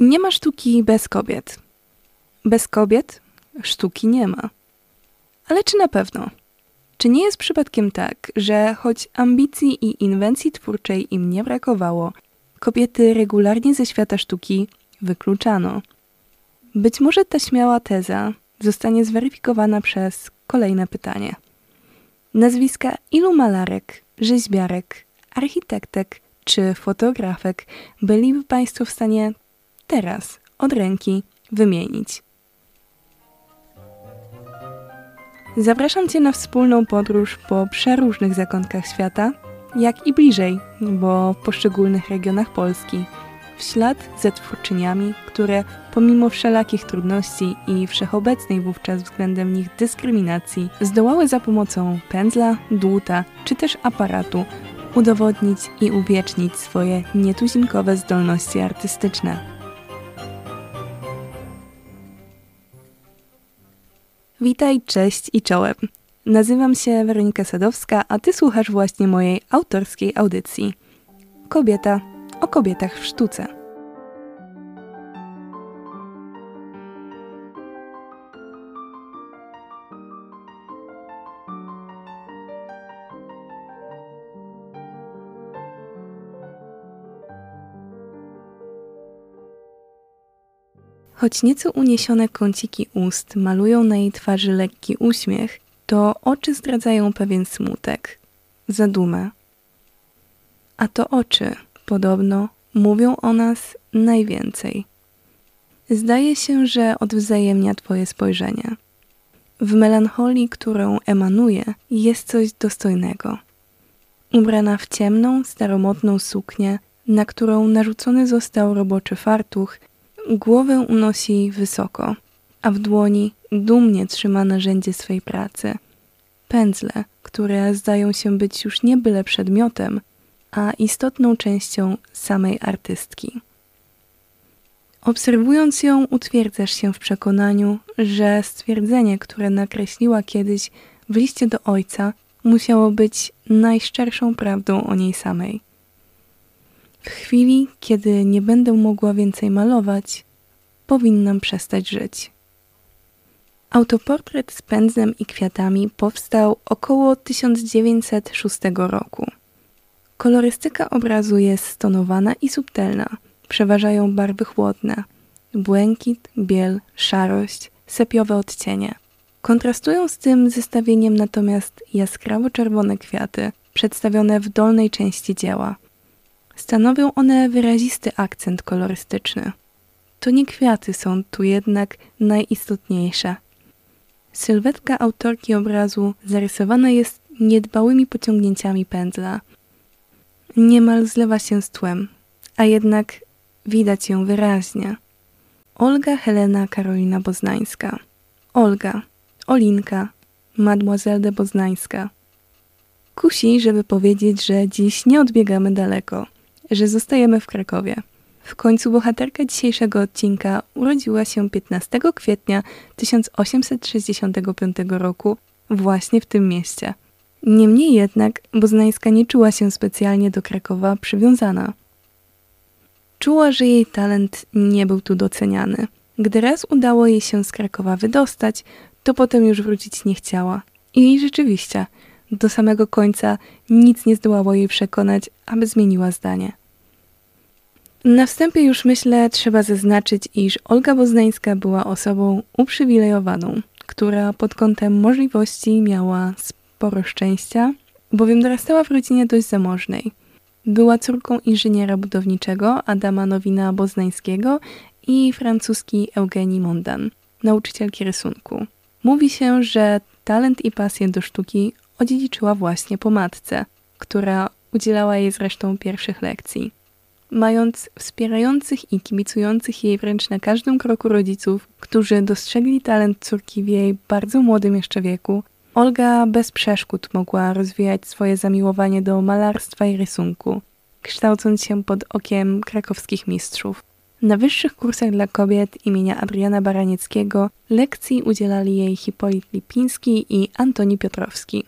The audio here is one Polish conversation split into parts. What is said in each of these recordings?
Nie ma sztuki bez kobiet. Bez kobiet sztuki nie ma. Ale czy na pewno? Czy nie jest przypadkiem tak, że choć ambicji i inwencji twórczej im nie brakowało, kobiety regularnie ze świata sztuki wykluczano? Być może ta śmiała teza zostanie zweryfikowana przez kolejne pytanie. Nazwiska ilu malarek, rzeźbiarek, architektek czy fotografek byliby Państwo w stanie teraz od ręki wymienić? Zapraszam Cię na wspólną podróż po przeróżnych zakątkach świata, jak i bliżej, bo w poszczególnych regionach Polski, w ślad ze twórczyniami, które pomimo wszelakich trudności i wszechobecnej wówczas względem nich dyskryminacji, zdołały za pomocą pędzla, dłuta czy też aparatu udowodnić i uwiecznić swoje nietuzinkowe zdolności artystyczne. Witaj, cześć i czołem. Nazywam się Weronika Sadowska, a ty słuchasz właśnie mojej autorskiej audycji. Kobieta o kobietach w sztuce. Choć nieco uniesione kąciki ust malują na jej twarzy lekki uśmiech, to oczy zdradzają pewien smutek, zadumę. A to oczy, podobno, mówią o nas najwięcej. Zdaje się, że odwzajemnia Twoje spojrzenie. W melancholii, którą emanuje, jest coś dostojnego. Ubrana w ciemną, staromodną suknię, na którą narzucony został roboczy fartuch, Głowę unosi wysoko, a w dłoni dumnie trzyma narzędzie swej pracy. Pędzle, które zdają się być już nie byle przedmiotem, a istotną częścią samej artystki. Obserwując ją, utwierdzasz się w przekonaniu, że stwierdzenie, które nakreśliła kiedyś w liście do ojca, musiało być najszczerszą prawdą o niej samej. W chwili, kiedy nie będę mogła więcej malować, powinnam przestać żyć. Autoportret z pędzlem i kwiatami powstał około 1906 roku. Kolorystyka obrazu jest stonowana i subtelna. Przeważają barwy chłodne: błękit, biel, szarość, sepiowe odcienie. Kontrastują z tym zestawieniem natomiast jaskrawo czerwone kwiaty, przedstawione w dolnej części dzieła. Stanowią one wyrazisty akcent kolorystyczny. To nie kwiaty są tu jednak najistotniejsze. Sylwetka autorki obrazu zarysowana jest niedbałymi pociągnięciami pędzla. Niemal zlewa się z tłem, a jednak widać ją wyraźnie. Olga Helena Karolina Boznańska. Olga, Olinka, Mademoiselle de Boznańska. Kusi, żeby powiedzieć, że dziś nie odbiegamy daleko – że zostajemy w Krakowie. W końcu bohaterka dzisiejszego odcinka urodziła się 15 kwietnia 1865 roku właśnie w tym mieście. Niemniej jednak Boznańska nie czuła się specjalnie do Krakowa przywiązana. Czuła, że jej talent nie był tu doceniany. Gdy raz udało jej się z Krakowa wydostać, to potem już wrócić nie chciała. I rzeczywiście, do samego końca nic nie zdołało jej przekonać, aby zmieniła zdanie. Na wstępie już myślę, trzeba zaznaczyć, iż Olga Boznańska była osobą uprzywilejowaną, która pod kątem możliwości miała sporo szczęścia, bowiem dorastała w rodzinie dość zamożnej. Była córką inżyniera budowniczego Adama Nowina Boznańskiego i francuski Eugenii Mondan, nauczycielki rysunku. Mówi się, że talent i pasję do sztuki odziedziczyła właśnie po matce, która udzielała jej zresztą pierwszych lekcji mając wspierających i kibicujących jej wręcz na każdym kroku rodziców, którzy dostrzegli talent córki w jej bardzo młodym jeszcze wieku, Olga bez przeszkód mogła rozwijać swoje zamiłowanie do malarstwa i rysunku, kształcąc się pod okiem krakowskich mistrzów. Na wyższych kursach dla kobiet imienia Adriana Baranieckiego lekcji udzielali jej Hipolit Lipiński i Antoni Piotrowski.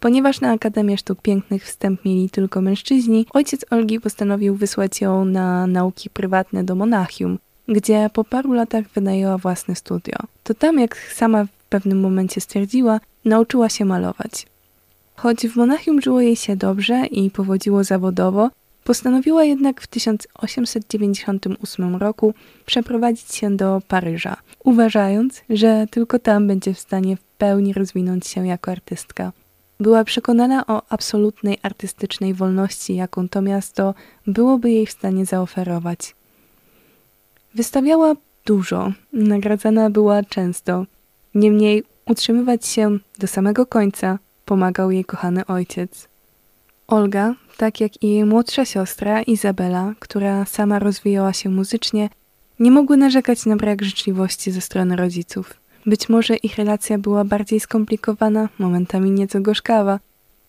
Ponieważ na Akademię Sztuk Pięknych wstęp mieli tylko mężczyźni, ojciec Olgi postanowił wysłać ją na nauki prywatne do Monachium, gdzie po paru latach wynajęła własne studio. To tam, jak sama w pewnym momencie stwierdziła, nauczyła się malować. Choć w Monachium żyło jej się dobrze i powodziło zawodowo, postanowiła jednak w 1898 roku przeprowadzić się do Paryża, uważając, że tylko tam będzie w stanie w pełni rozwinąć się jako artystka. Była przekonana o absolutnej artystycznej wolności, jaką to miasto byłoby jej w stanie zaoferować. Wystawiała dużo, nagradzana była często. Niemniej utrzymywać się do samego końca pomagał jej kochany ojciec. Olga, tak jak i jej młodsza siostra Izabela, która sama rozwijała się muzycznie, nie mogły narzekać na brak życzliwości ze strony rodziców. Być może ich relacja była bardziej skomplikowana, momentami nieco gorzkawa.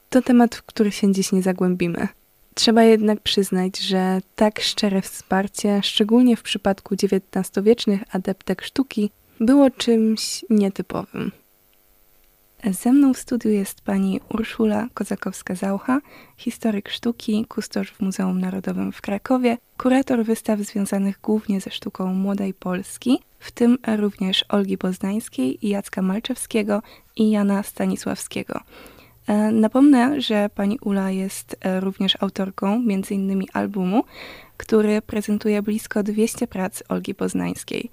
To temat, w który się dziś nie zagłębimy. Trzeba jednak przyznać, że tak szczere wsparcie, szczególnie w przypadku XIX-wiecznych adeptek sztuki, było czymś nietypowym. Ze mną w studiu jest pani Urszula Kozakowska-Zaucha, historyk sztuki, kustosz w Muzeum Narodowym w Krakowie, kurator wystaw związanych głównie ze sztuką młodej Polski, w tym również Olgi Poznańskiej, Jacka Malczewskiego i Jana Stanisławskiego. E, napomnę, że pani Ula jest e, również autorką m.in. albumu, który prezentuje blisko 200 prac Olgi Poznańskiej.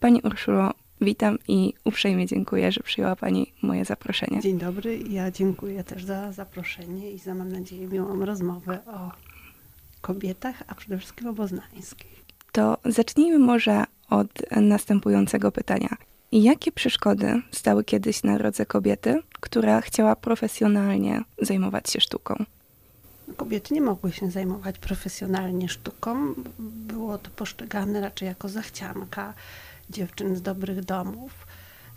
Pani Urszulo, witam i uprzejmie dziękuję, że przyjęła Pani moje zaproszenie. Dzień dobry, ja dziękuję też za zaproszenie i za, mam nadzieję, miłą rozmowę o kobietach, a przede wszystkim o Poznańskiej. To zacznijmy może od następującego pytania. Jakie przeszkody stały kiedyś na drodze kobiety, która chciała profesjonalnie zajmować się sztuką? Kobiety nie mogły się zajmować profesjonalnie sztuką. Było to postrzegane raczej jako zachcianka dziewczyn z dobrych domów.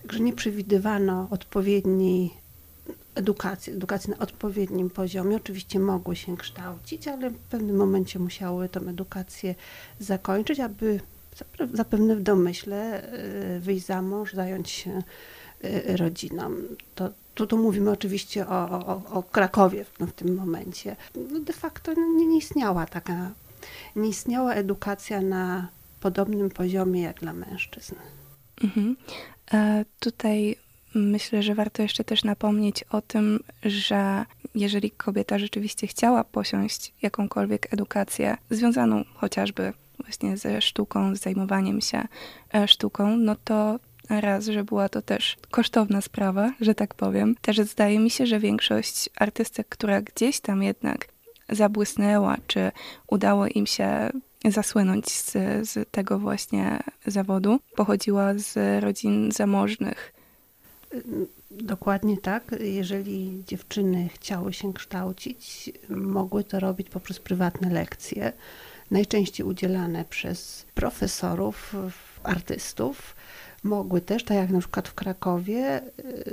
Także nie przewidywano odpowiedniej edukacji, edukacji na odpowiednim poziomie. Oczywiście mogły się kształcić, ale w pewnym momencie musiały tę edukację zakończyć, aby zapewne w domyśle y, wyjść za mąż, zająć się y, rodziną. To, tu, tu mówimy oczywiście o, o, o Krakowie w, no, w tym momencie. No de facto nie, nie istniała taka, nie istniała edukacja na podobnym poziomie jak dla mężczyzn. Mhm. E, tutaj myślę, że warto jeszcze też napomnieć o tym, że jeżeli kobieta rzeczywiście chciała posiąść jakąkolwiek edukację związaną chociażby właśnie ze sztuką, z zajmowaniem się e, sztuką, no to raz, że była to też kosztowna sprawa, że tak powiem. Też zdaje mi się, że większość artystek, która gdzieś tam jednak zabłysnęła, czy udało im się zasłynąć z, z tego właśnie zawodu, pochodziła z rodzin zamożnych. Dokładnie tak. Jeżeli dziewczyny chciały się kształcić, mogły to robić poprzez prywatne lekcje najczęściej udzielane przez profesorów, artystów. Mogły też, tak jak na przykład w Krakowie,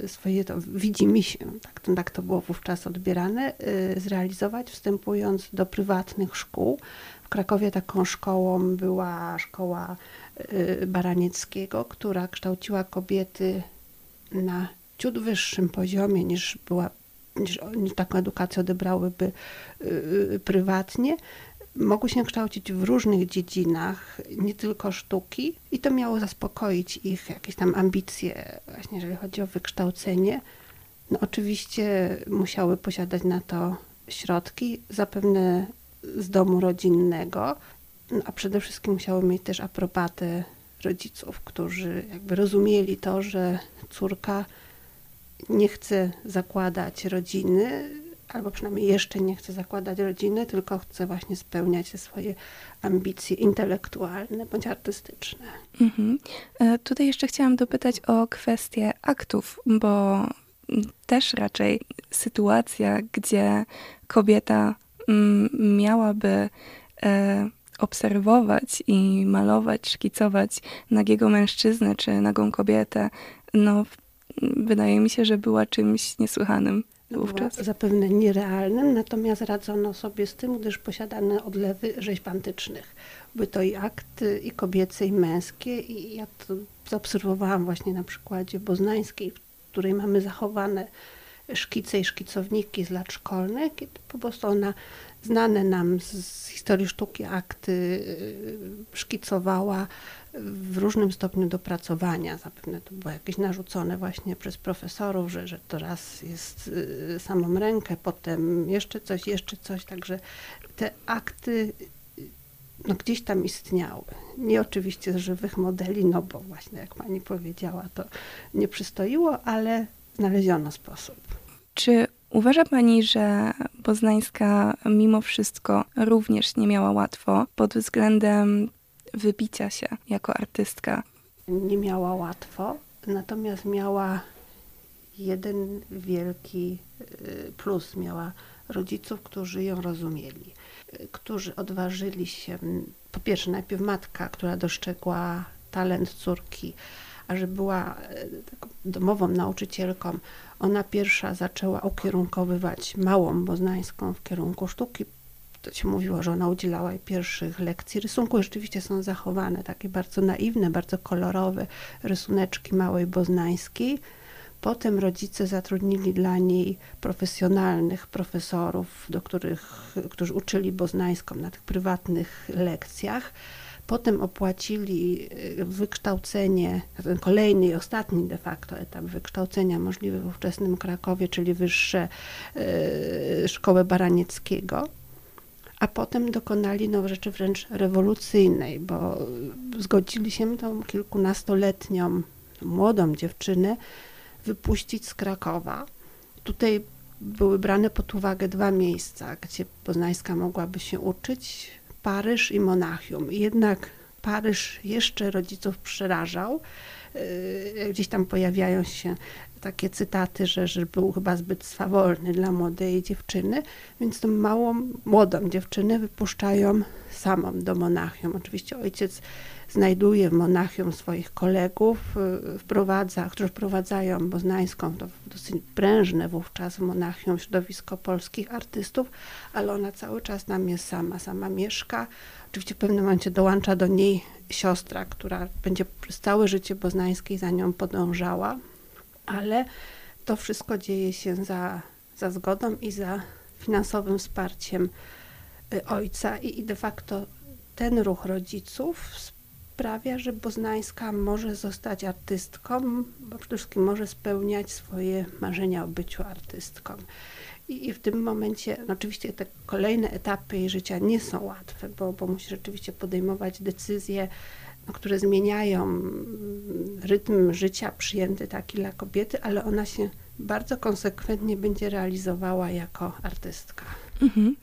y, swoje to widzi mi się, tak, tak to było wówczas odbierane, y, zrealizować wstępując do prywatnych szkół. Krakowie taką szkołą była szkoła y, Baranieckiego, która kształciła kobiety na ciut wyższym poziomie niż była niż, taką edukację odebrałyby prywatnie mogły się kształcić w różnych dziedzinach, nie tylko sztuki, i to miało zaspokoić ich jakieś tam ambicje, właśnie jeżeli chodzi o wykształcenie. No oczywiście musiały posiadać na to środki, zapewne z domu rodzinnego, no a przede wszystkim musiały mieć też aprobatę rodziców, którzy jakby rozumieli to, że córka nie chce zakładać rodziny, albo przynajmniej jeszcze nie chce zakładać rodziny, tylko chce właśnie spełniać swoje ambicje intelektualne bądź artystyczne. Mhm. E, tutaj jeszcze chciałam dopytać o kwestię aktów, bo też raczej sytuacja, gdzie kobieta miałaby e, obserwować i malować, szkicować nagiego mężczyznę czy nagą kobietę, no wydaje mi się, że była czymś niesłychanym wówczas? Zapewne nierealnym, natomiast radzono sobie z tym, gdyż posiadano odlewy rzeźb antycznych. Były to i akty i kobiece, i męskie i ja to zaobserwowałam właśnie na przykładzie boznańskiej, w której mamy zachowane szkice i szkicowniki z lat szkolnych, kiedy po prostu ona znane nam z, historii sztuki akty y, szkicowała w różnym stopniu dopracowania. Zapewne to było jakieś narzucone właśnie przez profesorów, że, że to raz jest y, samą rękę, potem jeszcze coś, jeszcze coś. Także te akty no, gdzieś tam istniały. Nie oczywiście z żywych modeli, no bo właśnie jak pani powiedziała, to nie przystoiło, ale znaleziono sposób. Czy uważa pani, że Poznańska mimo wszystko również nie miała łatwo pod względem wybicia się jako artystka? Nie miała łatwo, natomiast miała jeden wielki y, plus. Miała rodziców, którzy ją rozumieli którzy odważyli się, po pierwsze najpierw matka, która dostrzegła talent córki, a że była e, domową nauczycielką, ona pierwsza zaczęła ukierunkowywać małą boznańską w kierunku sztuki. To się mówiło, że ona udzielała jej pierwszych lekcji rysunku. Rzeczywiście są zachowane takie bardzo naiwne, bardzo kolorowe rysuneczki małej boznańskiej Potem rodzice zatrudnili dla niej profesjonalnych profesorów, do których, którzy uczyli boznańską na tych prywatnych lekcjach. Potem opłacili y, wykształcenie, ten kolejny i ostatni de facto etap wykształcenia możliwy w ówczesnym Krakowie, czyli wyższe y, szkołę Baranieckiego. A potem dokonali no, rzeczy wręcz rewolucyjnej, bo zgodzili się tą kilkunastoletnią młodą dziewczynę wypuścić z Krakowa. Tutaj były brane pod uwagę dwa miejsca, gdzie Poznańska mogłaby się uczyć, Paryż i Monachium. Jednak Paryż jeszcze rodziców przerażał. Yy, gdzieś tam pojawiają się takie cytaty, że, że był chyba zbyt swawolny dla młodej dziewczyny, więc tą małą, młodą dziewczynę wypuszczają samą do Monachium. Oczywiście ojciec znajduje w Monachium swoich kolegów, y, wprowadza, którzy wprowadzają boznańską, to dosyć prężne wówczas w Monachium środowisko polskich artystów, ale ona cały czas tam jest sama, sama mieszka. Oczywiście w pewnym momencie dołącza do niej siostra, która będzie przez całe życie boznańskiej za nią podążała, ale to wszystko dzieje się za, za zgodą i za finansowym wsparciem y, ojca i de facto ten ruch rodziców sprawia, że Boznańska może zostać artystką, bo przede wszystkim może spełniać swoje marzenia o byciu artystką. I, w tym momencie, no oczywiście te kolejne etapy jej życia nie są łatwe, bo, bo musi rzeczywiście podejmować decyzje, no, które zmieniają rytm życia przyjęty taki dla kobiety, ale ona się bardzo konsekwentnie będzie realizowała jako artystka. Mhm.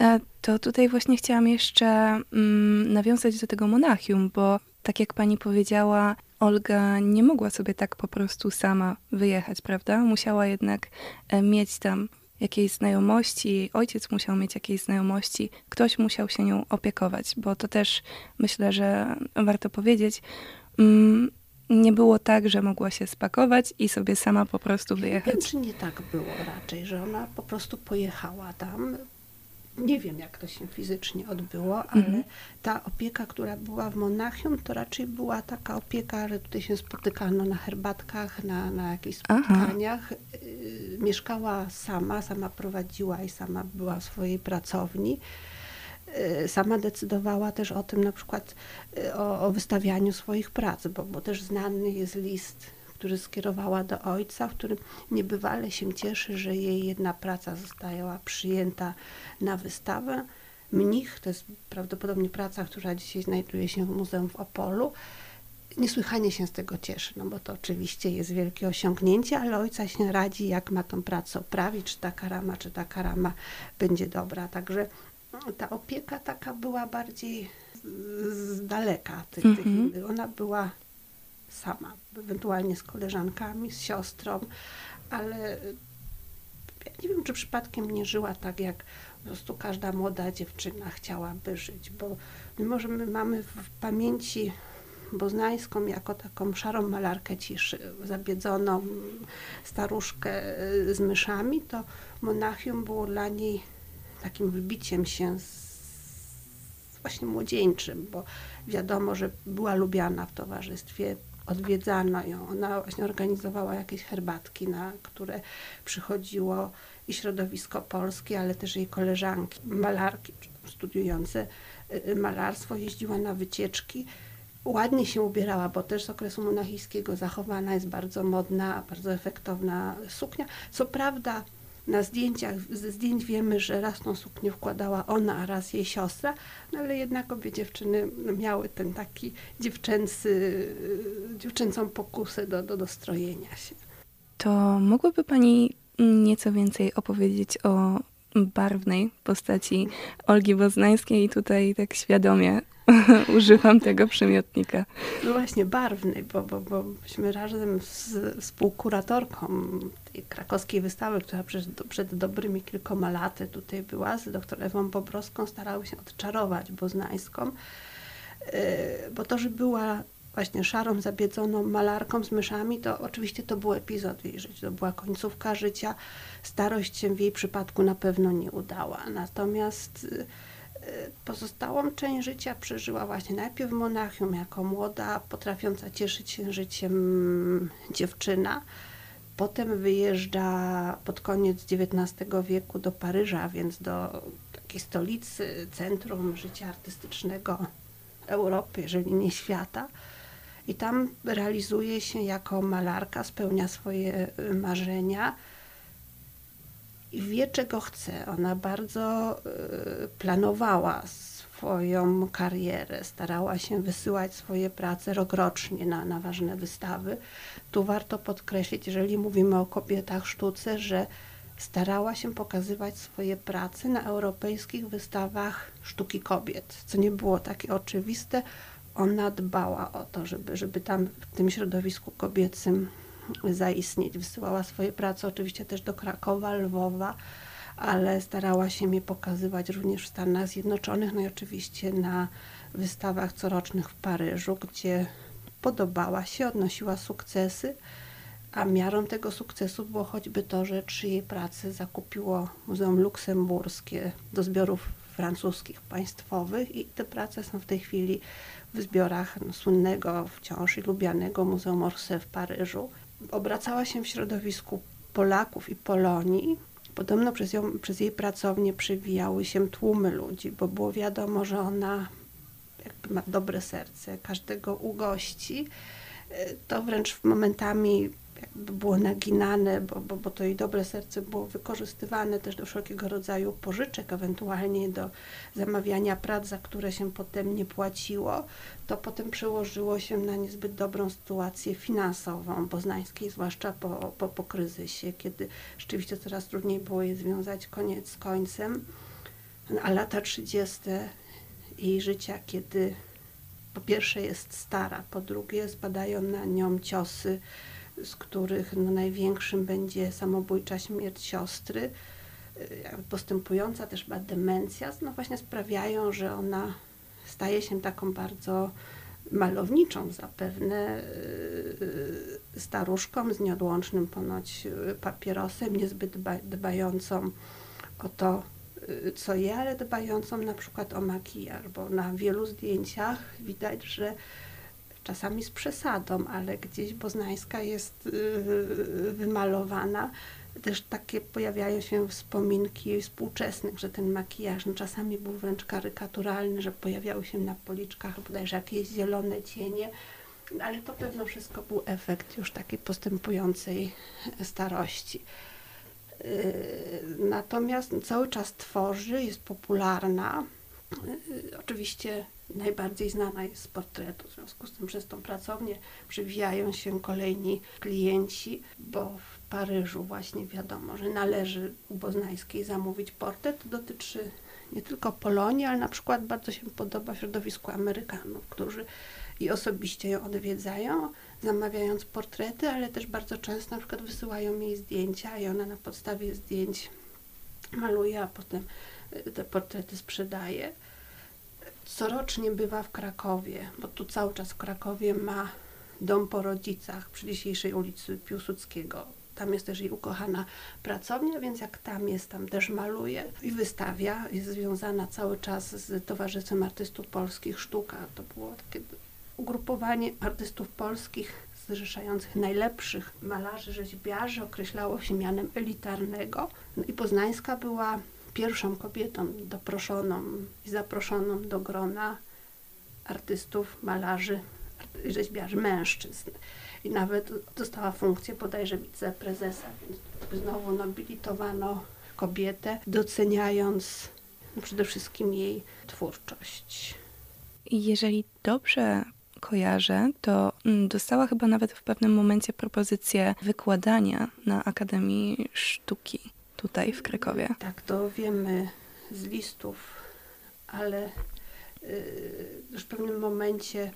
E, to tutaj właśnie chciałam jeszcze mm, nawiązać do tego Monachium, bo tak jak pani powiedziała, Olga nie mogła sobie tak po prostu sama wyjechać, prawda? Musiała jednak e, mieć tam jakieś znajomości, ojciec musiał mieć jakieś znajomości, ktoś musiał się nią opiekować, bo to też myślę, że warto powiedzieć. Nie było tak, że mogła się spakować i sobie sama po prostu wyjechać. Nie wiem, czy nie tak było raczej, że ona po prostu pojechała tam, nie wiem, jak to się fizycznie odbyło, ale mhm. ta opieka, która była w Monachium, to raczej była taka opieka, że tutaj się spotykano na herbatkach, na, na jakichś spotkaniach. Y, mieszkała sama, sama prowadziła i sama była w swojej pracowni. Y, sama decydowała też o tym, na przykład y, o, o wystawianiu swoich prac, bo, bo też znany jest list który skierowała do ojca, w którym niebywale się cieszy, że jej jedna praca została przyjęta na wystawę. Mnich, to jest prawdopodobnie praca, która dzisiaj znajduje się w Muzeum w Opolu, niesłychanie się z tego cieszy, no bo to oczywiście jest wielkie osiągnięcie, ale ojca się radzi, jak ma tą pracę oprawić, czy taka rama, czy taka rama będzie dobra. Także ta opieka taka była bardziej z daleka. Tych, mm -hmm. tych, ona była sama, ewentualnie z koleżankami, z siostrą, ale ja nie wiem, czy przypadkiem nie żyła tak, jak po prostu każda młoda dziewczyna chciałaby żyć, bo mimo, że my mamy w pamięci boznańską jako taką szarą malarkę ciszy, zabiedzoną staruszkę z myszami, to Monachium było dla niej takim wybiciem się właśnie młodzieńczym, bo wiadomo, że była lubiana w towarzystwie odwiedzano ją. Ona właśnie organizowała jakieś herbatki, na które przychodziło i środowisko polskie, ale też jej koleżanki, malarki studiujące y, malarstwo, jeździła na wycieczki. Ładnie się ubierała, bo też z okresu monachijskiego zachowana jest bardzo modna, bardzo efektowna suknia. Co prawda na zdjęciach, ze zdjęć wiemy, że raz tą suknię wkładała ona, a raz jej siostra, no ale jednak obie dziewczyny miały ten taki dziewczęcy, dziewczęcą pokusę do, do dostrojenia się. To mogłaby Pani nieco więcej opowiedzieć o barwnej postaci Olgi Boznańskiej tutaj tak świadomie używam tego przymiotnika. No właśnie, barwny, bo, bo, bo myśmy razem z współkuratorką tej krakowskiej wystawy, która przed, przed dobrymi kilkoma laty tutaj była, z dr Ewą Bobrowską, starały się odczarować Boznańską, e, bo to, że była właśnie szarą, zabiedzoną malarką z myszami, to oczywiście to był epizod jej życiu, to była końcówka życia. Starość się w jej przypadku na pewno nie udała. Natomiast y, pozostałą część życia przeżyła właśnie najpierw w Monachium jako młoda, potrafiąca cieszyć się życiem dziewczyna. Potem wyjeżdża pod koniec XIX wieku do Paryża, więc do takiej stolicy, centrum życia artystycznego Europy, jeżeli nie świata. I tam realizuje się jako malarka, spełnia swoje y, marzenia i wie, czego chce. Ona bardzo y, planowała swoją karierę, starała się wysyłać swoje prace rokrocznie na, na ważne wystawy. Tu warto podkreślić, jeżeli mówimy o kobietach sztuce, że starała się pokazywać swoje prace na europejskich wystawach sztuki kobiet, co nie było takie oczywiste, ona dbała o to, żeby, żeby tam w tym środowisku kobiecym zaistnieć. Wysyłała swoje prace oczywiście też do Krakowa, Lwowa, ale starała się je pokazywać również w Stanach Zjednoczonych, no i oczywiście na wystawach corocznych w Paryżu, gdzie podobała się, odnosiła sukcesy, a miarą tego sukcesu było choćby to, że trzy jej prace zakupiło Muzeum Luksemburskie do zbiorów francuskich państwowych i te prace są w tej chwili w zbiorach no, słynnego wciąż i lubianego Muzeum Orsay w Paryżu. Obracała się w środowisku Polaków i Polonii. Podobno przez, ją, przez jej pracownię przywijały się tłumy ludzi, bo było wiadomo, że ona jakby ma dobre serce, każdego ugości. To wręcz momentami jakby było naginane, bo, bo, bo to jej dobre serce było wykorzystywane też do wszelkiego rodzaju pożyczek, ewentualnie do zamawiania prac, za które się potem nie płaciło, to potem przełożyło się na niezbyt dobrą sytuację finansową Boznańskiej, zwłaszcza po, po, po kryzysie, kiedy rzeczywiście coraz trudniej było je związać koniec z końcem, a lata 30. jej życia, kiedy po pierwsze jest stara, po drugie spadają na nią ciosy z których no, największym będzie samobójcza śmierć siostry, y, postępująca też chyba demencja, no właśnie sprawiają, że ona staje się taką bardzo malowniczą zapewne y, staruszką z nieodłącznym ponoć y, papierosem, niezbyt dbającą o to, co je, ale dbającą na przykład o makijaż, bo na wielu zdjęciach. Widać, że czasami z przesadą, ale gdzieś Boznańska jest y, wymalowana. Też takie pojawiają się wspominki współczesnych, że ten makijaż no, czasami był wręcz karykaturalny, że pojawiały się na policzkach bodajże jakieś zielone cienie, ale to pewno wszystko był efekt już takiej postępującej starości. Y, natomiast cały czas tworzy, jest popularna. Y, oczywiście najbardziej znana jest z portretu. W związku z tym przez tą pracownię przywijają się kolejni klienci, bo w Paryżu właśnie wiadomo, że należy u Boznańskiej zamówić portret. Dotyczy nie tylko Polonii, ale na przykład bardzo się podoba środowisku Amerykanów, którzy i osobiście ją odwiedzają, zamawiając portrety, ale też bardzo często na przykład wysyłają jej zdjęcia i ona na podstawie zdjęć maluje, a potem te portrety sprzedaje corocznie bywa w Krakowie, bo tu cały czas w Krakowie ma dom po rodzicach przy dzisiejszej ulicy Piłsudskiego. Tam jest też jej ukochana pracownia, więc jak tam jest, tam też maluje i wystawia. Jest związana cały czas z Towarzystwem Artystów Polskich Sztuka. To było takie ugrupowanie artystów polskich zrzeszających najlepszych malarzy, rzeźbiarzy określało się mianem elitarnego. No i Poznańska była pierwszą kobietą doproszoną i zaproszoną do grona artystów, malarzy, rzeźbiarzy, mężczyzn. I nawet dostała funkcję bodajże wiceprezesa, więc znowu nobilitowano kobietę, doceniając przede wszystkim jej twórczość. Jeżeli dobrze kojarzę, to mm, dostała chyba nawet w pewnym momencie propozycję wykładania na Akademii Sztuki tutaj w Krakowie. Tak, to wiemy z listów, ale yy, już w pewnym momencie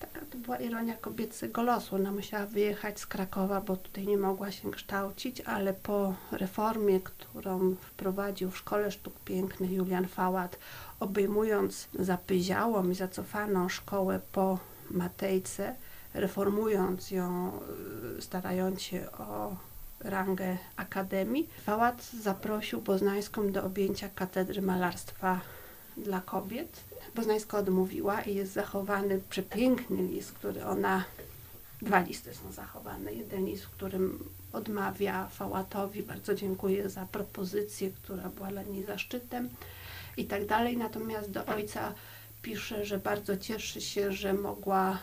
taka to była ironia kobiecego losu. Ona musiała wyjechać z Krakowa, bo tutaj nie mogła się kształcić, ale po reformie, którą wprowadził w Szkole Sztuk Pięknych Julian Fałat, obejmując zapyziałą i zacofaną szkołę po Matejce, reformując ją, y, starając się o rangę akademii, Fałat zaprosił Poznańską do objęcia katedry malarstwa dla kobiet. Poznańska odmówiła i jest zachowany przepiękny list, który ona, dwa listy są zachowane. Jeden list, w którym odmawia Fałatowi, bardzo dziękuję za propozycję, która była dla niej zaszczytem i tak dalej. Natomiast do ojca pisze, że bardzo cieszy się, że mogła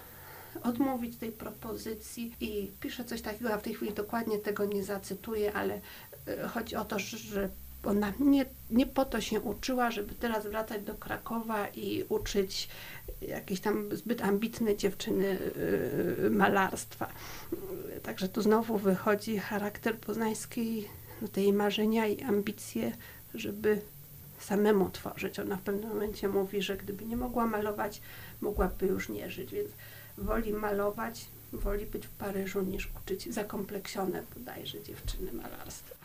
odmówić tej propozycji i pisze coś takiego, a w tej chwili dokładnie tego nie zacytuję, ale e, chodzi o to, że ona nie, nie po to się uczyła, żeby teraz wracać do Krakowa i uczyć jakieś tam zbyt ambitne dziewczyny e, malarstwa. Także tu znowu wychodzi charakter poznańskiej, no tej marzenia i ambicje, żeby samemu tworzyć. Ona w pewnym momencie mówi, że gdyby nie mogła malować, mogłaby już nie żyć, więc woli malować, woli być w Paryżu niż uczyć zakompleksione bodajże dziewczyny malarstwa.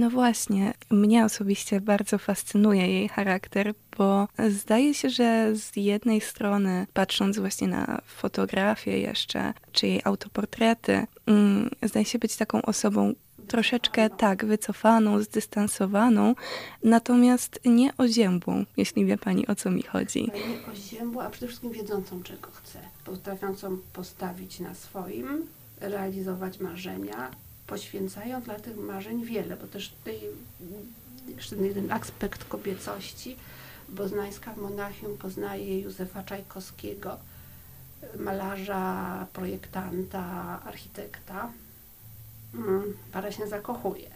No właśnie, mnie osobiście bardzo fascynuje jej charakter, bo zdaje się, że z jednej strony, patrząc właśnie na fotografię jeszcze, czy jej autoportrety, mm, zdaje się być taką osobą, troszeczkę tak wycofaną, zdystansowaną, natomiast nie oziębłą, jeśli wie pani o co mi chodzi. Nie oziębłą, a przede wszystkim wiedzącą czego chce, potrafiącą postawić na swoim, realizować marzenia, poświęcając dla tych marzeń wiele, bo też tutaj jeszcze jeden aspekt kobiecości. Boznańska w Monachium poznaje Józefa Czajkowskiego, malarza, projektanta, architekta, para się zakochuje.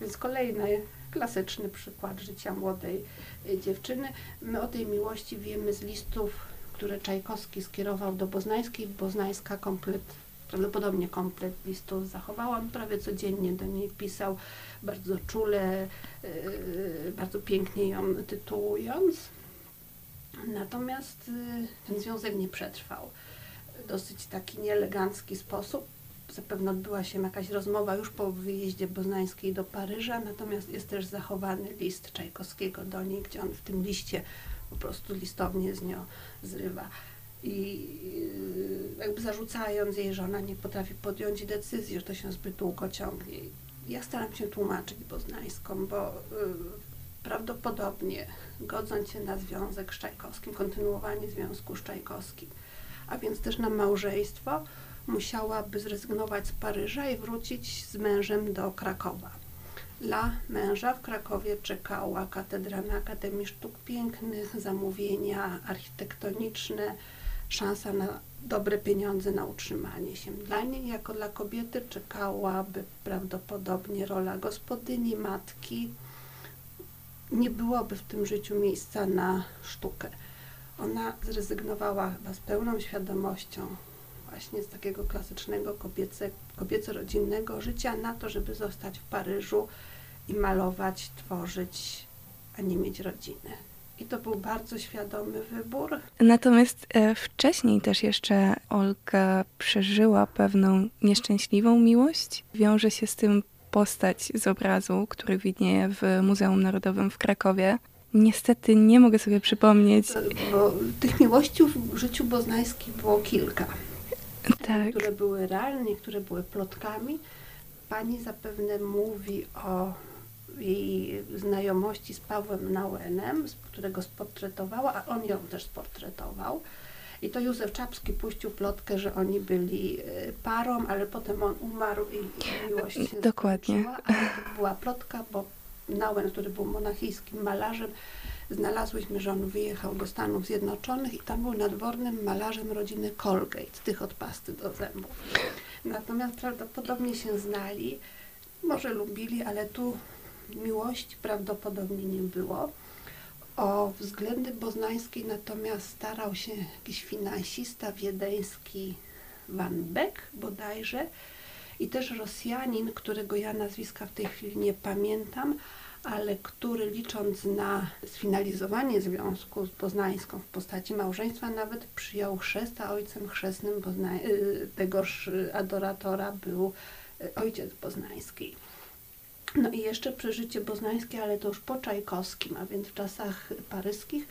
Więc kolejny klasyczny przykład życia młodej y, dziewczyny. My o tej miłości wiemy z listów, które Czajkowski skierował do Boznańskiej. Boznańska komplet, prawdopodobnie komplet listów zachowała. On prawie codziennie do niej pisał, bardzo czule, yy, bardzo pięknie ją tytułując. Natomiast ten związek nie przetrwał. Dosyć taki nieelegancki sposób zapewne odbyła się jakaś rozmowa już po wyjeździe Boznańskiej do Paryża, natomiast jest też zachowany list Czajkowskiego do niej, gdzie on w tym liście po prostu listownie z nią zrywa. I yy, jakby zarzucając jej, że ona nie potrafi podjąć decyzji, że to się zbyt długo ciągnie. Ja staram się tłumaczyć Boznańską, bo yy, prawdopodobnie godząc się na związek z Czajkowskim, kontynuowanie związku z Czajkowskim, a więc też na małżeństwo, musiałaby zrezygnować z Paryża i wrócić z mężem do Krakowa. Dla męża w Krakowie czekała katedra na Akademii Sztuk Pięknych, zamówienia architektoniczne, szansa na dobre pieniądze na utrzymanie się. Dla niej, jako dla kobiety, czekałaby prawdopodobnie rola gospodyni, matki. Nie byłoby w tym życiu miejsca na sztukę. Ona zrezygnowała chyba z pełną świadomością właśnie z takiego klasycznego kobiece, kobieco-rodzinnego życia na to, żeby zostać w Paryżu i malować, tworzyć, a nie mieć rodziny. I to był bardzo świadomy wybór. Natomiast e, wcześniej też jeszcze Olga przeżyła pewną nieszczęśliwą miłość. Wiąże się z tym postać z obrazu, który widnieje w Muzeum Narodowym w Krakowie. Niestety nie mogę sobie przypomnieć. Bo tych miłości w życiu boznańskim było kilka tak. które były realne, które były plotkami. Pani zapewne mówi o jej znajomości z Pawłem Nauenem, którego sportretowała, a on ją też sportretował. I to Józef Czapski puścił plotkę, że oni byli e, parą, ale potem on umarł i miłość się Dokładnie. skończyła. Ale to była plotka, bo Nauen, który był monachijskim malarzem, znalazłyśmy, że on wyjechał do Stanów Zjednoczonych i tam był nadwornym malarzem rodziny Colgate, tych od pasty do zębów. Natomiast prawdopodobnie się znali, może lubili, ale tu miłości prawdopodobnie nie było. O względy boznańskie natomiast starał się jakiś finansista wiedeński Van Beck bodajże i też Rosjanin, którego ja nazwiska w tej chwili nie pamiętam, ale który licząc na sfinalizowanie związku z Poznańską w postaci małżeństwa nawet przyjął chrzest, a ojcem chrzestnym y, tegoż adoratora był y, ojciec poznański. No i jeszcze przeżycie boznańskie, ale to już po Czajkowskim, a więc w czasach paryskich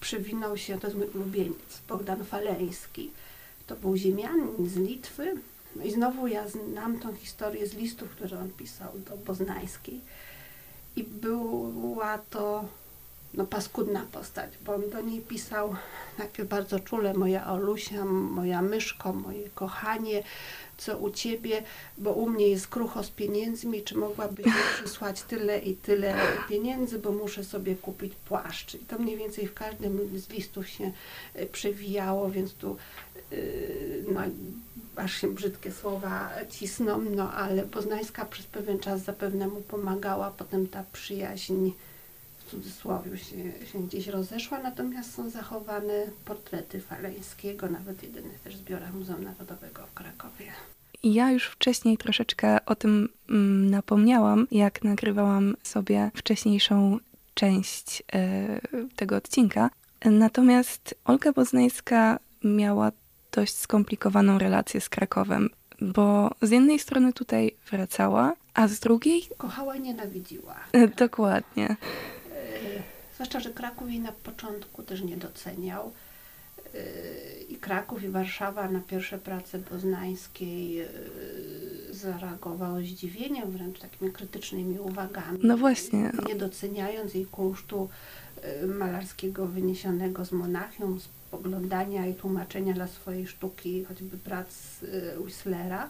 przewinął się, to jest mój ulubieniec, Bogdan Faleński. To był ziemianin z Litwy. No i znowu ja znam tą historię z listów, które on pisał do Boznańskiej. I była to no, paskudna postać, bo on do niej pisał najpierw bardzo czule, moja Olusia, moja myszko, moje kochanie, co u ciebie, bo u mnie jest krucho z pieniędzmi, czy mogłabyś mi przysłać tyle i tyle pieniędzy, bo muszę sobie kupić płaszcz. I to mniej więcej w każdym z listów się e, przewijało, więc tu yy, no, aż się brzydkie słowa cisną, no ale Poznańska przez pewien czas zapewne mu pomagała, potem ta przyjaźń w cudzysłowie się, się gdzieś rozeszła, natomiast są zachowane portrety Faleńskiego, nawet w jedynych też zbiorach Muzeum Narodowego w Krakowie. Ja już wcześniej troszeczkę o tym mm, napomniałam, jak nagrywałam sobie wcześniejszą część e, tego odcinka. Natomiast Olga Boznańska miała dość skomplikowaną relację z Krakowem, bo z jednej strony tutaj wracała, a z drugiej Kochała i nienawidziła. e, dokładnie. Yy, Zwłaszcza, że Kraków jej na początku też nie doceniał. Yy, I Kraków, i Warszawa na pierwsze prace poznańskiej yy, zareagowało zdziwieniem, wręcz takimi krytycznymi uwagami. No właśnie. Nie doceniając jej kunsztu malarskiego wyniesionego z Monachium, z poglądania i tłumaczenia dla swojej sztuki, choćby prac yy, Whistlera.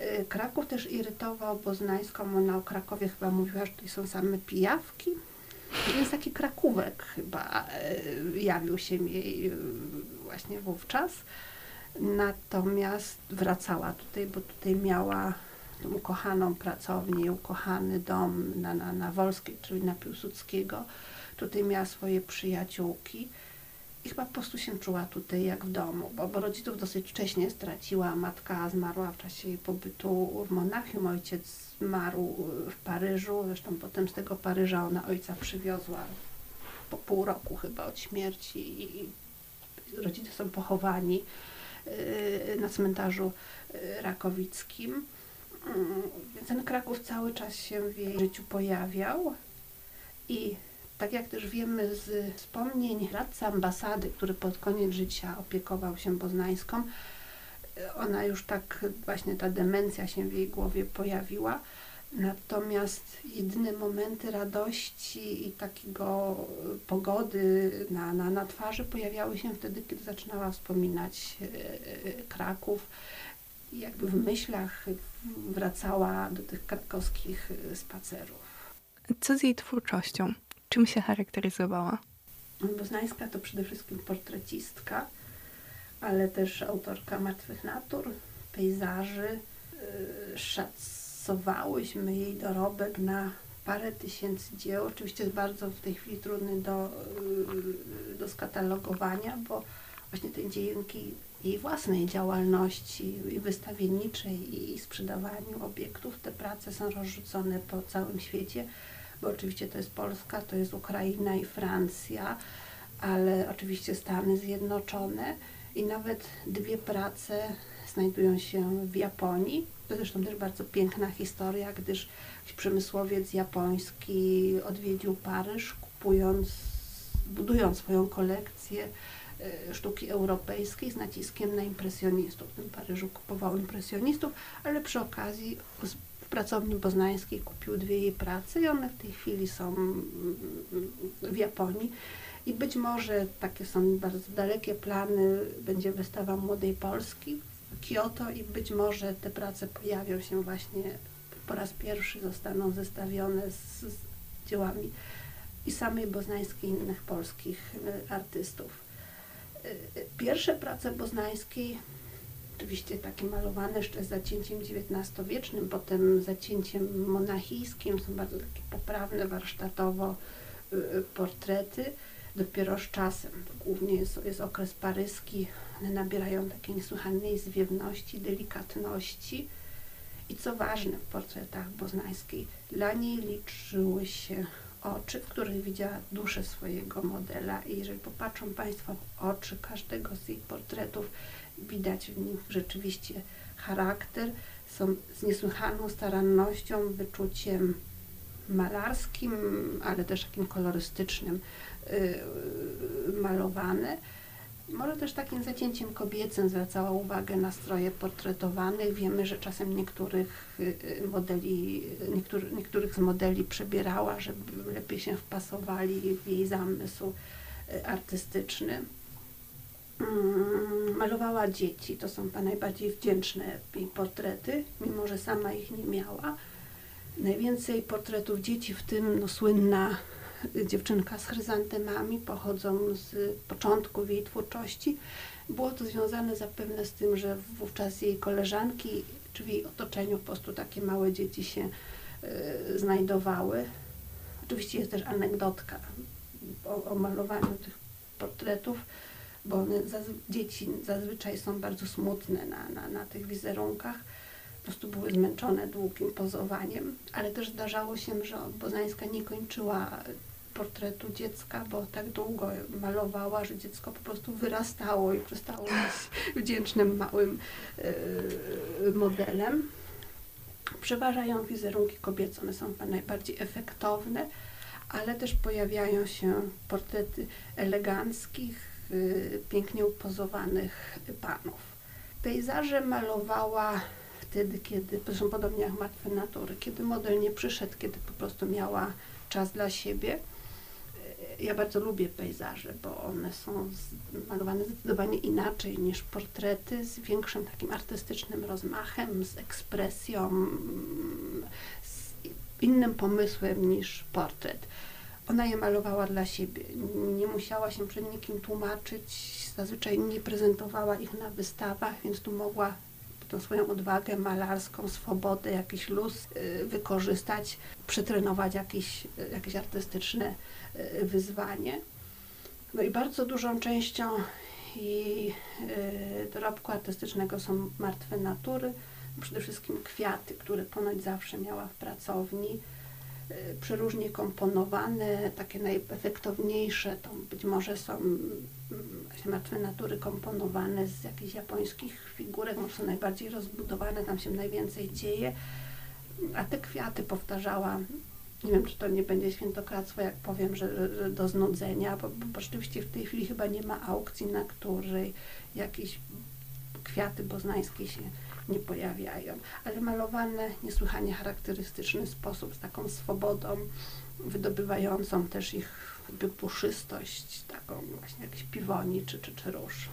Yy, Kraków też irytował Poznańską. Ona o Krakowie chyba mówiła, że tutaj są same pijawki. Więc taki krakówek chyba e, jawił się jej właśnie wówczas. Natomiast wracała tutaj, bo tutaj miała ukochaną pracownię, ukochany dom na, na, na Wolskiej, czyli na Piłsudskiego. Tutaj miała swoje przyjaciółki i chyba po prostu się czuła tutaj jak w domu, bo, bo rodziców dosyć wcześnie straciła. Matka zmarła w czasie jej pobytu w Monachium, ojciec zmarł w Paryżu, zresztą potem z tego Paryża ona ojca przywiozła po pół roku chyba od śmierci i rodzice są pochowani yy, na cmentarzu yy, rakowickim. Mm, Więc ten Kraków cały czas się w jej życiu pojawiał i tak jak też wiemy z wspomnień radcy ambasady, który pod koniec życia opiekował się Poznańską, ona już tak właśnie ta demencja się w jej głowie pojawiła. Natomiast jedyne momenty radości i takiego pogody na, na, na twarzy pojawiały się wtedy, kiedy zaczynała wspominać e, Kraków. Jakby w myślach wracała do tych krakowskich spacerów. Co z jej twórczością? Czym się charakteryzowała? Boznańska to przede wszystkim portrecistka, ale też autorka martwych natur, pejzaży. Yy, Szacowałyśmy jej dorobek na parę tysięcy dzieł. Oczywiście jest bardzo w tej chwili trudny do, yy, do skatalogowania, bo właśnie te dzięki jej własnej działalności i wystawienniczej i sprzedawaniu obiektów te prace są rozrzucone po całym świecie bo oczywiście to jest Polska, to jest Ukraina i Francja, ale oczywiście Stany Zjednoczone i nawet dwie prace znajdują się w Japonii. To zresztą też bardzo piękna historia, gdyż przemysłowiec japoński odwiedził Paryż, kupując, budując swoją kolekcję e, sztuki europejskiej z naciskiem na impresjonistów. W tym Paryżu kupował impresjonistów, ale przy okazji pracowni poznańskiej kupił dwie jej prace i one w tej chwili są w Japonii. I być może takie są bardzo dalekie plany, będzie wystawa Młodej Polski w Kyoto i być może te prace pojawią się właśnie po raz pierwszy, zostaną zestawione z, z dziełami i samej Boznańskiej i innych polskich y, artystów. Y, y, pierwsze prace Boznańskiej, oczywiście takie malowane jeszcze z zacięciem XIX-wiecznym, potem zacięciem monachijskim, są bardzo takie poprawne warsztatowo portrety dopiero z czasem. Głównie jest, jest okres paryski, one nabierają takiej niesłychanej zwiewności, delikatności. I co ważne w portretach Boznańskiej, dla niej liczyły się oczy, w których widziała duszę swojego modela. I jeżeli popatrzą Państwo oczy każdego z jej portretów, widać w nich rzeczywiście charakter. Są z niesłychaną starannością, wyczuciem malarskim, ale też takim kolorystycznym Y, malowane. Może też takim zacięciem kobiecym zwracała uwagę na stroje portretowane. Wiemy, że czasem niektórych y, y, modeli, niektóry, niektórych z modeli przebierała, żeby lepiej się wpasowali w jej zamysł artystyczny. Mm, malowała dzieci, to są najbardziej wdzięczne jej portrety, mimo że sama ich nie miała. Najwięcej portretów dzieci, w tym no, słynna dziewczynka z chryzantemami, pochodzą z początków jej twórczości. Było to związane zapewne z tym, że wówczas jej koleżanki, czy w jej otoczeniu po prostu takie małe dzieci się y, znajdowały. Oczywiście jest też anegdotka o, o malowaniu tych portretów, bo one dzieci zazwyczaj są bardzo smutne na, na, na tych wizerunkach po prostu były zmęczone długim pozowaniem, ale też zdarzało się, że Bozańska nie kończyła portretu dziecka, bo tak długo malowała, że dziecko po prostu wyrastało i przestało być wdzięcznym małym yy, modelem. Przeważają wizerunki kobiece, one są najbardziej efektowne, ale też pojawiają się portrety eleganckich, pięknie upozowanych panów. Pejzaże malowała wtedy, kiedy, zresztą podobnie jak martwe natury, kiedy model nie przyszedł, kiedy po prostu miała czas dla siebie ja bardzo lubię pejzaże, bo one są malowane zdecydowanie inaczej niż portrety, z większym takim artystycznym rozmachem, z ekspresją, z innym pomysłem niż portret. Ona je malowała dla siebie, nie musiała się przed nikim tłumaczyć, zazwyczaj nie prezentowała ich na wystawach, więc tu mogła tą swoją odwagę malarską, swobodę, jakiś luz y, wykorzystać, przetrenować jakieś, jakieś artystyczne y, wyzwanie. No i bardzo dużą częścią jej y, dorobku artystycznego są martwe natury, przede wszystkim kwiaty, które ponoć zawsze miała w pracowni. Y, przeróżnie komponowane, takie najefektowniejsze, to być może są mm, martwe natury komponowane z jakichś japońskich figurek, może są najbardziej rozbudowane, tam się najwięcej dzieje, a te kwiaty powtarzała nie wiem, czy to nie będzie świętokradztwo, jak powiem, że, że do znudzenia, bo, bo, rzeczywiście w tej chwili chyba nie ma aukcji, na której jakieś kwiaty boznańskie się nie pojawiają, ale malowane niesłychanie charakterystyczny sposób, z taką swobodą, wydobywającą też ich puszystość, taką właśnie jak piwoni czy, czy, czy róż.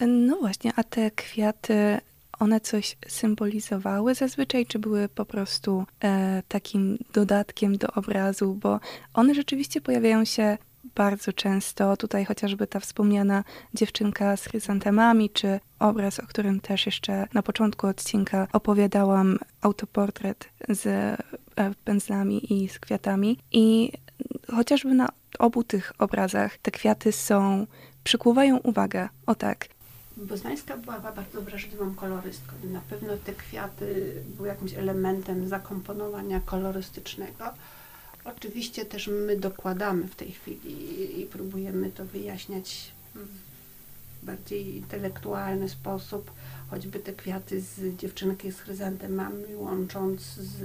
No właśnie, a te kwiaty, one coś symbolizowały zazwyczaj, czy były po prostu e, takim dodatkiem do obrazu, bo one rzeczywiście pojawiają się bardzo często. Tutaj chociażby ta wspomniana dziewczynka z chryzantemami, czy obraz, o którym też jeszcze na początku odcinka opowiadałam, autoportret z e, pędzlami i z kwiatami. I chociażby na obu tych obrazach te kwiaty są, przykuwają uwagę. O tak. Boznańska była bardzo wrażliwą kolorystką. Na pewno te kwiaty były jakimś elementem zakomponowania kolorystycznego. Oczywiście też my dokładamy w tej chwili i próbujemy to wyjaśniać w bardziej intelektualny sposób, choćby te kwiaty z dziewczynki z chryzantemami, łącząc z,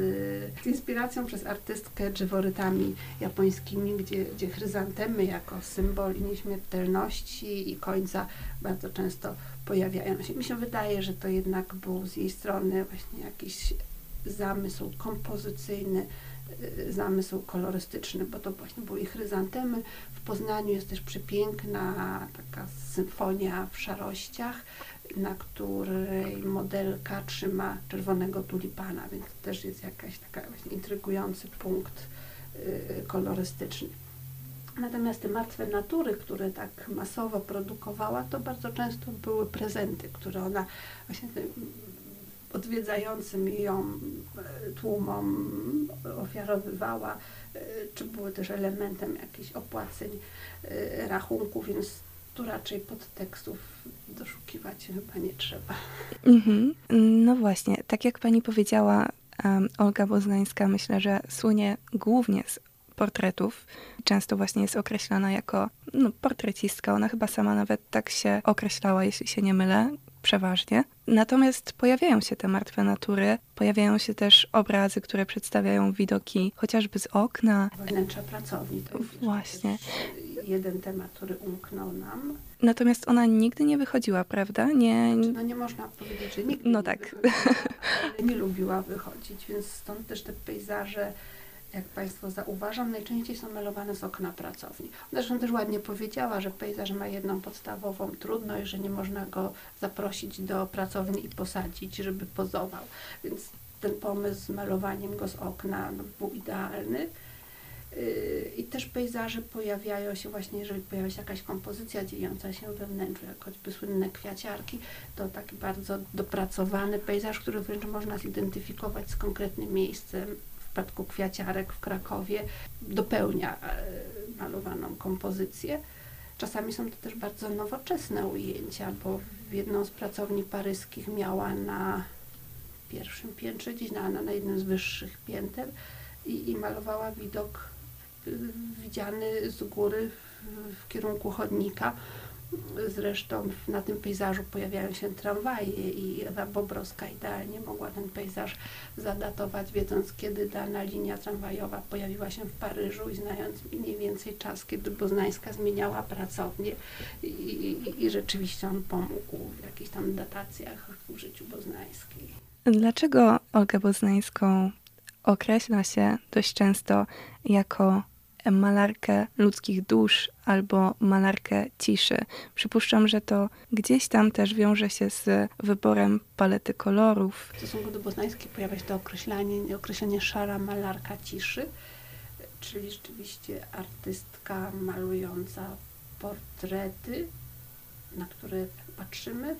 z inspiracją przez artystkę drzeworytami japońskimi, gdzie, gdzie chryzantemy jako symbol nieśmiertelności i końca bardzo często pojawiają się. Mi się wydaje, że to jednak był z jej strony właśnie jakiś zamysł kompozycyjny, zamysł kolorystyczny, bo to właśnie były chryzantemy. W Poznaniu jest też przepiękna taka symfonia w szarościach, na której modelka trzyma czerwonego tulipana, więc też jest jakaś taka właśnie intrygujący punkt y, kolorystyczny. Natomiast te martwe natury, które tak masowo produkowała, to bardzo często były prezenty, które ona właśnie odwiedzającym ją e, tłumom ofiarowywała, e, czy były też elementem jakichś opłaceń, e, rachunków, więc tu raczej podtekstów doszukiwać chyba nie trzeba. Mhm. No właśnie, tak jak pani powiedziała, um, Olga Boznańska myślę, że słynie głównie z portretów. Często właśnie jest określana jako no, portrecistka. Ona chyba sama nawet tak się określała, jeśli się nie mylę, przeważnie. Natomiast pojawiają się te martwe natury, pojawiają się też obrazy, które przedstawiają widoki chociażby z okna. Wnętrza pracowni. To jest Właśnie. jeden temat, który umknął nam. Natomiast ona nigdy nie wychodziła, prawda? Nie... No nie można powiedzieć, że nigdy No tak. nie lubiła wychodzić, więc stąd też te pejzaże jak Państwo zauważam, najczęściej są malowane z okna pracowni. Zresztą też ładnie powiedziała, że pejzaż ma jedną podstawową trudność, że nie można go zaprosić do pracowni i posadzić, żeby pozował. Więc ten pomysł z malowaniem go z okna no, był idealny. Yy, I też pejzaże pojawiają się właśnie, jeżeli pojawia się jakaś kompozycja dziejąca się we wnętrzu, jak choćby słynne kwiaciarki, to taki bardzo dopracowany pejzaż, który wręcz można zidentyfikować z konkretnym miejscem, przypadku kwiaciarek w Krakowie dopełnia e, malowaną kompozycję. Czasami są to też bardzo nowoczesne ujęcia, bo jedną z pracowni paryskich miała na pierwszym piętrze, gdzieś na, na jednym z wyższych pięter i, i malowała widok y, widziany z góry w, w kierunku chodnika Zresztą na tym pejzażu pojawiają się tramwaje i Ewa Bobrowska idealnie mogła ten pejzaż zadatować, wiedząc kiedy dana linia tramwajowa pojawiła się w Paryżu i znając mniej więcej czas, kiedy Boznańska zmieniała pracownię i, i, i rzeczywiście on pomógł w jakichś tam datacjach w życiu boznańskiej. Dlaczego Olgę Boznańską określa się dość często jako malarkę ludzkich dusz albo malarkę ciszy. Przypuszczam, że to gdzieś tam też wiąże się z wyborem palety kolorów. W stosunku do boznańskiej pojawia się to określenie, określenie szara malarka ciszy, czyli rzeczywiście artystka malująca portrety, na które patrzymy,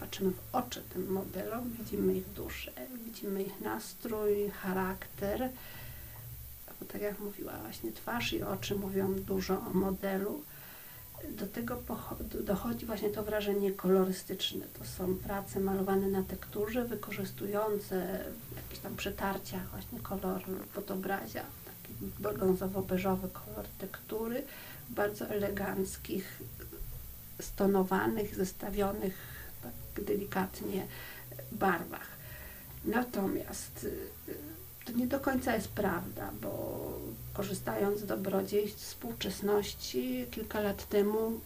patrzymy w oczy tym modelom, widzimy ich duszę, widzimy ich nastrój, charakter, bo tak jak mówiła, właśnie twarz i oczy mówią dużo o modelu. Do tego dochodzi właśnie to wrażenie kolorystyczne. To są prace malowane na tekturze, wykorzystujące w jakichś tam przetarciach właśnie kolor podobrazia, taki brązowo-beżowy kolor tektury, w bardzo eleganckich, stonowanych, zestawionych tak delikatnie barwach. Natomiast y, to nie do końca jest prawda, bo korzystając z dobrodziejstw współczesności, kilka lat temu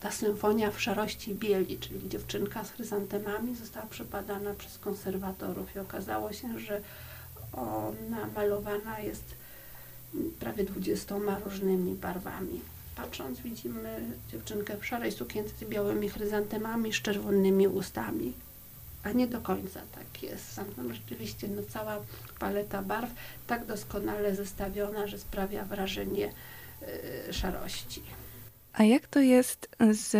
ta symfonia w szarości bieli, czyli dziewczynka z chryzantemami, została przepadana przez konserwatorów i okazało się, że ona malowana jest prawie dwudziestoma różnymi barwami. Patrząc widzimy dziewczynkę w szarej sukience z białymi chryzantemami, z czerwonymi ustami a nie do końca tak jest. Tam rzeczywiście no, cała paleta barw tak doskonale zestawiona, że sprawia wrażenie y, szarości. A jak to jest z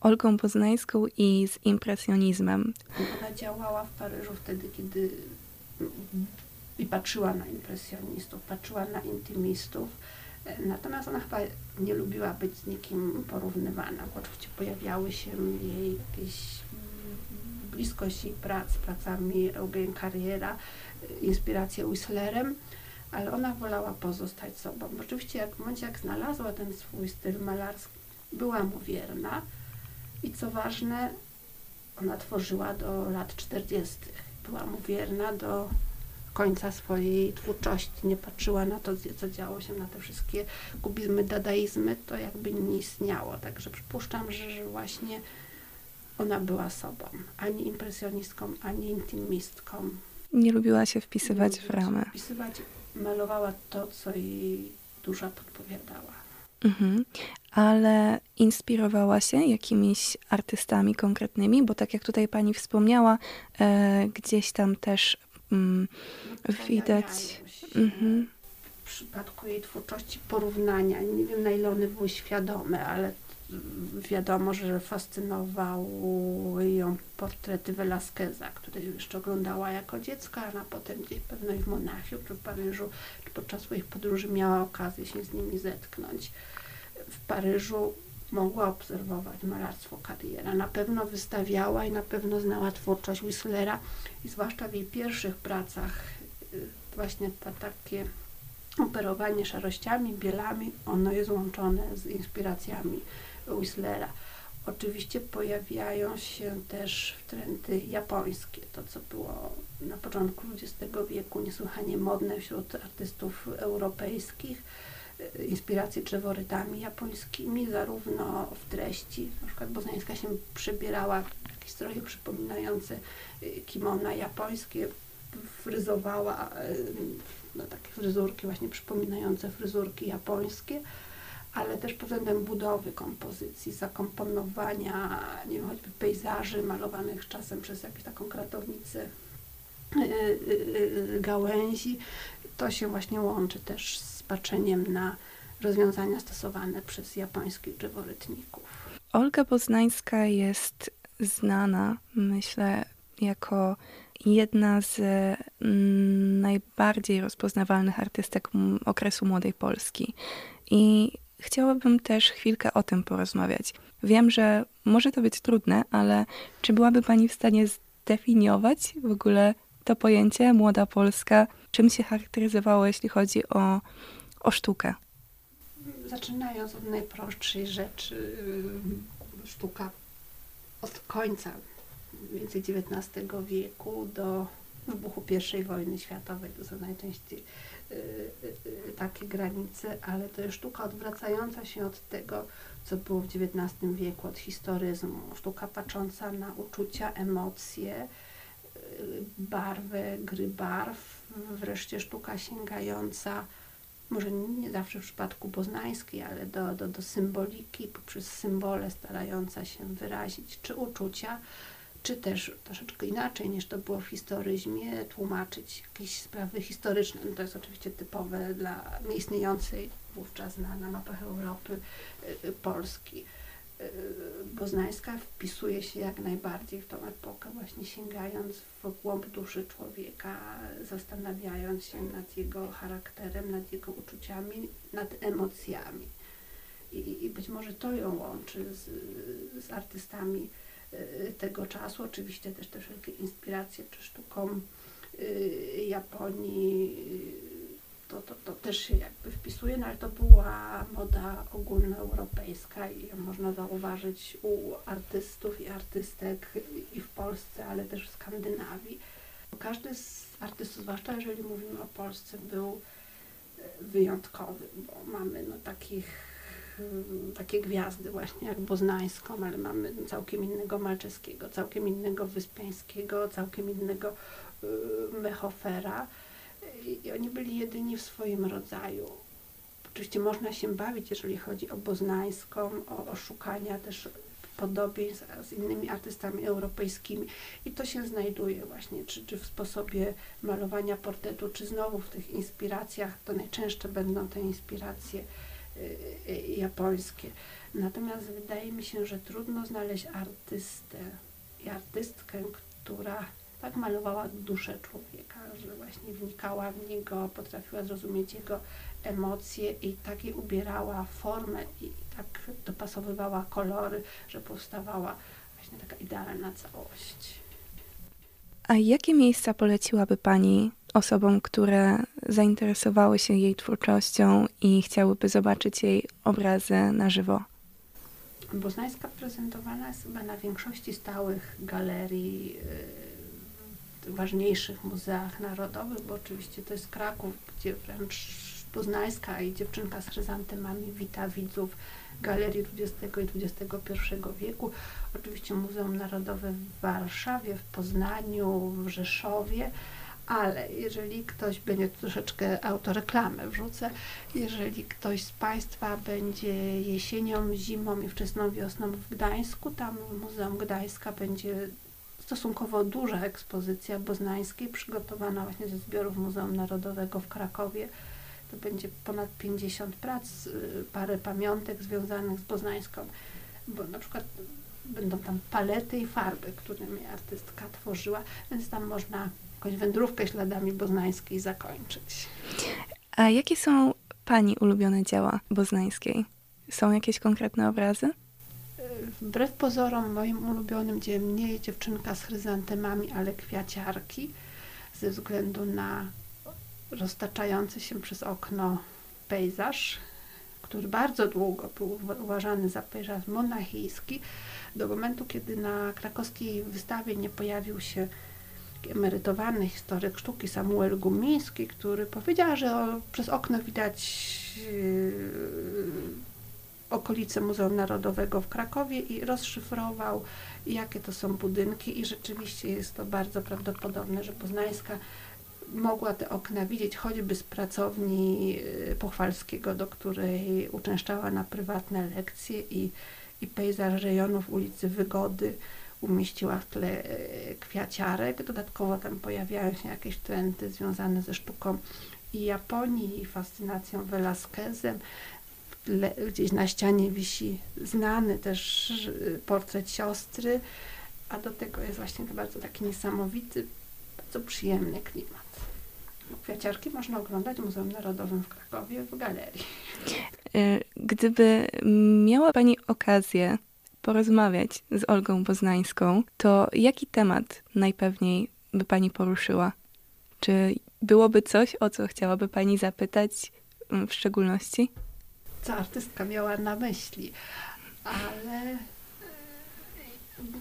Olgą Poznańską i z impresjonizmem? Ona działała w Paryżu wtedy, kiedy i patrzyła na impresjonistów, patrzyła na intymistów. Natomiast ona chyba nie lubiła być z nikim porównywana, oczywiście pojawiały się jej jakieś bliskość jej prac, pracami Eugene Carriera, inspirację Whistlerem, ale ona wolała pozostać sobą. Oczywiście jak w momencie, jak znalazła ten swój styl malarski, była mu wierna i co ważne, ona tworzyła do lat 40. Była mu wierna do końca swojej twórczości. Nie patrzyła na to, co działo się, na te wszystkie kubizmy, dadaizmy, to jakby nie istniało. Także przypuszczam, że właśnie ona była sobą, ani impresjonistką, ani intymistką. Nie lubiła się wpisywać w ramę. Wpisywać malowała to, co jej dusza podpowiadała. Mhm. Ale inspirowała się jakimiś artystami konkretnymi, bo tak jak tutaj pani wspomniała, e, gdzieś tam też mm, No, widać. Mhm. W przypadku jej twórczości porównania, nie wiem na ile one były świadome, ale wiadomo, że fascynowały ją portrety Velasqueza, które jeszcze oglądała jako dziecko, a potem gdzieś pewno i w Monachium, czy w Paryżu, czy podczas swoich podróży miała okazję się z nimi zetknąć. W Paryżu mogła obserwować malarstwo Carriera. Na pewno wystawiała i na pewno znała twórczość Whistlera i zwłaszcza w jej pierwszych pracach y, właśnie ta, takie operowanie szarościami, bielami, ono jest łączone z inspiracjami Whistlera. Oczywiście pojawiają się też trendy japońskie, to co było na początku XX wieku niesłychanie modne wśród artystów europejskich, y, inspiracje drzeworytami japońskimi, zarówno w treści, na przykład Boznańska się przebierała w jakieś stroje przypominające y, kimona japońskie, fryzowała y, no, takie fryzurki właśnie przypominające fryzurki japońskie, ale też pod względem budowy kompozycji, zakomponowania, nie wiem, choćby pejzaży malowanych czasem przez jakąś taką kratownicę y, y, y, gałęzi. To się właśnie łączy też z patrzeniem na rozwiązania stosowane przez japońskich drzeworytników. Olga Poznańska jest znana, myślę, jako jedna z mm, najbardziej rozpoznawalnych artystek okresu młodej Polski. I chciałabym też chwilkę o tym porozmawiać. Wiem, że może to być trudne, ale czy byłaby Pani w stanie zdefiniować w ogóle to pojęcie młoda Polska? Czym się charakteryzowało, jeśli chodzi o, o sztukę? Zaczynając od najprostszej rzeczy, y, sztuka od końca więcej XIX wieku do wybuchu I wojny światowej. To są najczęściej takie granice, ale to jest sztuka odwracająca się od tego, co było w XIX wieku, od historyzmu. Sztuka patrząca na uczucia, emocje, y, barwę, gry barw, wreszcie sztuka sięgająca może nie zawsze w przypadku poznańskiej, ale do, do, do symboliki, poprzez symbole starająca się wyrazić czy uczucia, czy też troszeczkę inaczej niż to było w historyzmie, tłumaczyć jakieś sprawy historyczne. No to jest oczywiście typowe dla nieistniejącej wówczas na, na mapach Europy y, y, Polski. Y, Poznańska wpisuje się jak najbardziej w tą epokę, właśnie sięgając w głąb duszy człowieka, zastanawiając się nad jego charakterem, nad jego uczuciami, nad emocjami. I, i być może to ją łączy z, z artystami y, tego czasu. Oczywiście też te wszelkie inspiracje czy sztuką y, Japonii, y, to, to, to też się jakby wpisuje, no ale to była moda ogólnoeuropejska i ją można zauważyć u artystów i artystek i w Polsce, ale też w Skandynawii. Każdy z artystów, zwłaszcza jeżeli mówimy o Polsce, był wyjątkowy, bo mamy no takich takie gwiazdy właśnie jak Boznańską, ale mamy całkiem innego Malczewskiego, całkiem innego Wyspiańskiego, całkiem innego y, Mechofera. I oni byli jedyni w swoim rodzaju. Oczywiście można się bawić, jeżeli chodzi o Boznańską, o, o szukania też podobieństw z innymi artystami europejskimi. I to się znajduje właśnie, czy, czy w sposobie malowania portretu, czy znowu w tych inspiracjach, to najczęstsze będą te inspiracje japońskie. Natomiast wydaje mi się, że trudno znaleźć artystę i artystkę, która tak malowała duszę człowieka, że właśnie wnikała w niego, potrafiła zrozumieć jego emocje i tak je ubierała formę i tak dopasowywała kolory, że powstawała właśnie taka idealna całość. A jakie miejsca poleciłaby Pani osobom, które zainteresowały się jej twórczością i chciałyby zobaczyć jej obrazy na żywo? Boznańska prezentowana jest chyba na większości stałych galerii w ważniejszych muzeach narodowych, bo oczywiście to jest Kraków, gdzie wręcz Poznańska i dziewczynka z chryzantemami wita widzów galerii XX i XXI wieku. Oczywiście Muzeum Narodowe w Warszawie, w Poznaniu, w Rzeszowie, Ale jeżeli ktoś będzie troszeczkę autoreklamę wrzucę, jeżeli ktoś z Państwa będzie jesienią, zimą i wczesną wiosną w Gdańsku, tam w Muzeum Gdańska będzie stosunkowo duża ekspozycja boznańskiej, przygotowana właśnie ze zbiorów Muzeum Narodowego w Krakowie. To będzie ponad 50 prac, y, parę pamiątek związanych z boznańską, bo na przykład będą tam palety i farby, którymi artystka tworzyła, więc tam można jakąś wędrówkę śladami boznańskiej zakończyć. A jakie są Pani ulubione dzieła boznańskiej? Są jakieś konkretne obrazy? Wbrew pozorom moim ulubionym dziełem nie jest dziewczynka z chryzantemami, ale kwiaciarki, ze względu na roztaczający się przez okno pejzaż, który bardzo długo był uważany za pejzaż monachijski, do momentu, kiedy na krakowskiej wystawie nie pojawił się emerytowany historyk sztuki Samuel Gumiński, który powiedział, że przez okno widać yy, okolice Muzeum Narodowego w Krakowie i rozszyfrował, jakie to są budynki i rzeczywiście jest to bardzo prawdopodobne, że Poznańska mogła te okna widzieć choćby z pracowni y, Pochwalskiego, do której uczęszczała na prywatne lekcje i, i pejzaż rejonów ulicy Wygody umieściła w tle y, kwiaciarek. Dodatkowo tam pojawiają się jakieś trendy związane ze sztuką i Japonii i fascynacją Velasquezem. Gdzieś na ścianie wisi znany też y, portret siostry, a do tego jest właśnie bardzo taki niesamowity, bardzo przyjemny klimat. Kwiaciarki można oglądać w Muzeum Narodowym w Krakowie w galerii. Y, gdyby miała Pani okazję porozmawiać z Olgą Poznańską, to jaki temat najpewniej by Pani poruszyła? Czy byłoby coś, o co chciałaby Pani zapytać mm, w szczególności? Co artystka miała na myśli, ale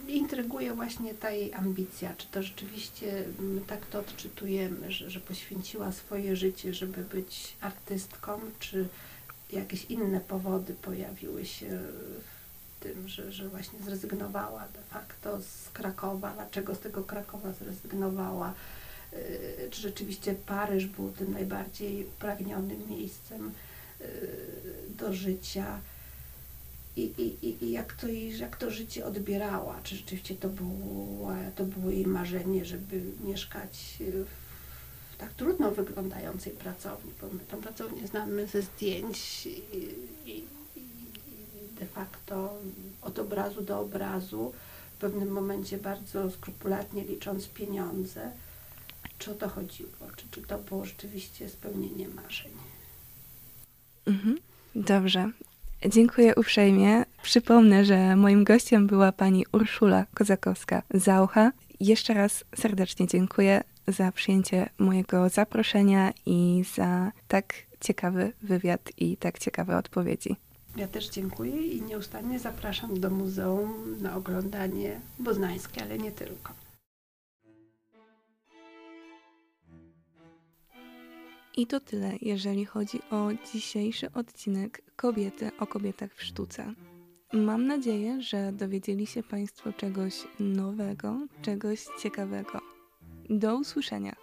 intryguje właśnie ta jej ambicja, czy to rzeczywiście tak to odczytujemy, że, że poświęciła swoje życie, żeby być artystką, czy jakieś inne powody pojawiły się w tym, że, że właśnie zrezygnowała de facto z Krakowa, dlaczego z tego Krakowa zrezygnowała, y, czy rzeczywiście Paryż był tym najbardziej upragnionym miejscem y, do życia i, i, i jak, to, jak to życie odbierała, czy rzeczywiście to było, to było jej marzenie, żeby mieszkać w tak trudno wyglądającej pracowni, bo my tą pracownię znamy ze zdjęć i, i, de facto od obrazu do obrazu, w pewnym momencie bardzo skrupulatnie licząc pieniądze. Czy o to chodziło? Czy, czy to było rzeczywiście spełnienie marzeń? Mhm. Dobrze. Dziękuję uprzejmie. Przypomnę, że moim gościem była pani Urszula Kozakowska-Zaucha. Jeszcze raz serdecznie dziękuję za przyjęcie mojego zaproszenia i za tak ciekawy wywiad i tak ciekawe odpowiedzi. Ja też dziękuję i nieustannie zapraszam do muzeum na oglądanie boznańskie, ale nie tylko. I to tyle, jeżeli chodzi o dzisiejszy odcinek Kobiety o kobietach w sztuce. Mam nadzieję, że dowiedzieli się Państwo czegoś nowego, czegoś ciekawego. Do usłyszenia.